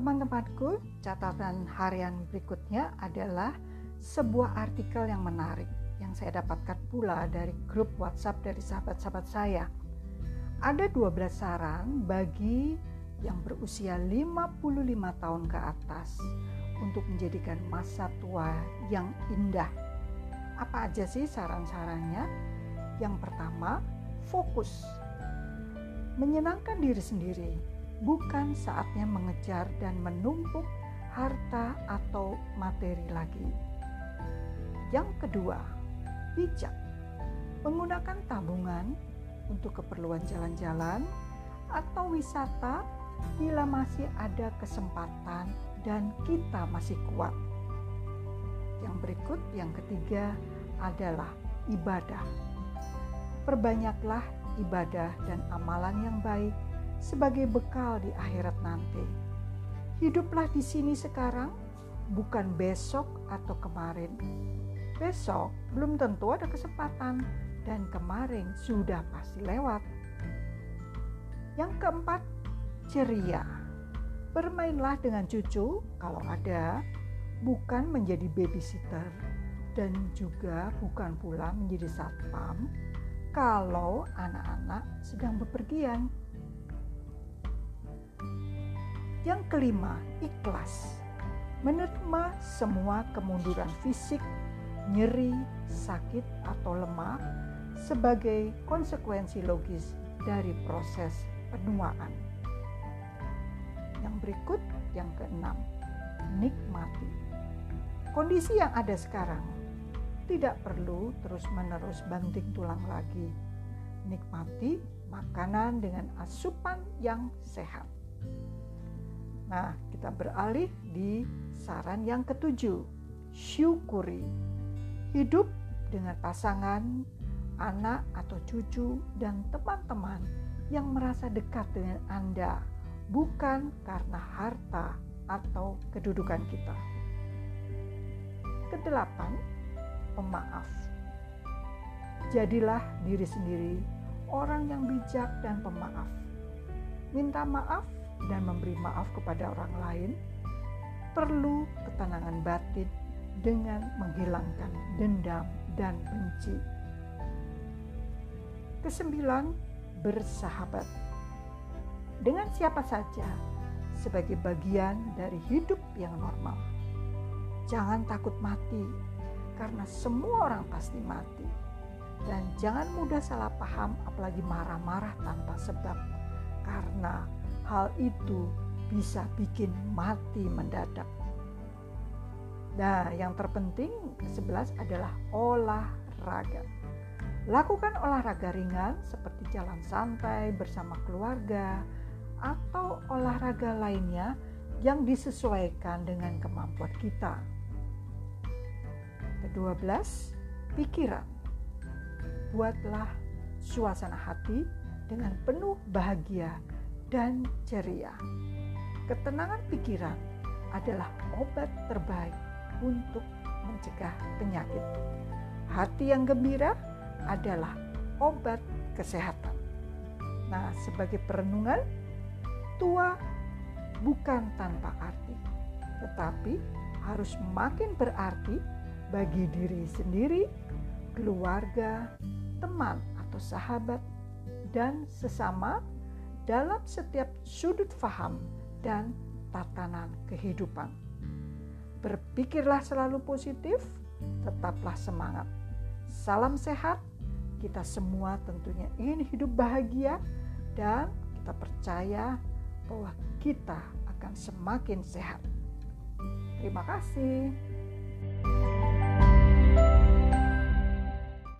Teman-temanku, catatan harian berikutnya adalah sebuah artikel yang menarik yang saya dapatkan pula dari grup WhatsApp dari sahabat-sahabat saya. Ada 12 saran bagi yang berusia 55 tahun ke atas untuk menjadikan masa tua yang indah. Apa aja sih saran-sarannya? Yang pertama, fokus. Menyenangkan diri sendiri bukan saatnya mengejar dan menumpuk harta atau materi lagi. Yang kedua, bijak. Menggunakan tabungan untuk keperluan jalan-jalan atau wisata bila masih ada kesempatan dan kita masih kuat. Yang berikut, yang ketiga adalah ibadah. Perbanyaklah ibadah dan amalan yang baik sebagai bekal di akhirat nanti. Hiduplah di sini sekarang, bukan besok atau kemarin. Besok belum tentu ada kesempatan, dan kemarin sudah pasti lewat. Yang keempat, ceria. Bermainlah dengan cucu kalau ada, bukan menjadi babysitter, dan juga bukan pula menjadi satpam kalau anak-anak sedang bepergian. Yang kelima, ikhlas. Menerima semua kemunduran fisik, nyeri, sakit, atau lemah sebagai konsekuensi logis dari proses penuaan. Yang berikut, yang keenam, nikmati. Kondisi yang ada sekarang tidak perlu terus-menerus banting tulang lagi. Nikmati makanan dengan asupan yang sehat. Nah, kita beralih di saran yang ketujuh. Syukuri. Hidup dengan pasangan, anak atau cucu, dan teman-teman yang merasa dekat dengan Anda, bukan karena harta atau kedudukan kita. Kedelapan, pemaaf. Jadilah diri sendiri orang yang bijak dan pemaaf. Minta maaf dan memberi maaf kepada orang lain perlu ketenangan batin dengan menghilangkan dendam dan benci. Kesembilan, bersahabat dengan siapa saja sebagai bagian dari hidup yang normal. Jangan takut mati, karena semua orang pasti mati. Dan jangan mudah salah paham, apalagi marah-marah tanpa sebab, karena hal itu bisa bikin mati mendadak. Nah, yang terpenting ke-11 adalah olahraga. Lakukan olahraga ringan seperti jalan santai bersama keluarga atau olahraga lainnya yang disesuaikan dengan kemampuan kita. Ke-12, pikiran. Buatlah suasana hati dengan penuh bahagia dan ceria. Ketenangan pikiran adalah obat terbaik untuk mencegah penyakit. Hati yang gembira adalah obat kesehatan. Nah, sebagai perenungan, tua bukan tanpa arti, tetapi harus makin berarti bagi diri sendiri, keluarga, teman atau sahabat, dan sesama dalam setiap sudut faham dan tatanan kehidupan. Berpikirlah selalu positif, tetaplah semangat. Salam sehat, kita semua tentunya ingin hidup bahagia dan kita percaya bahwa kita akan semakin sehat. Terima kasih.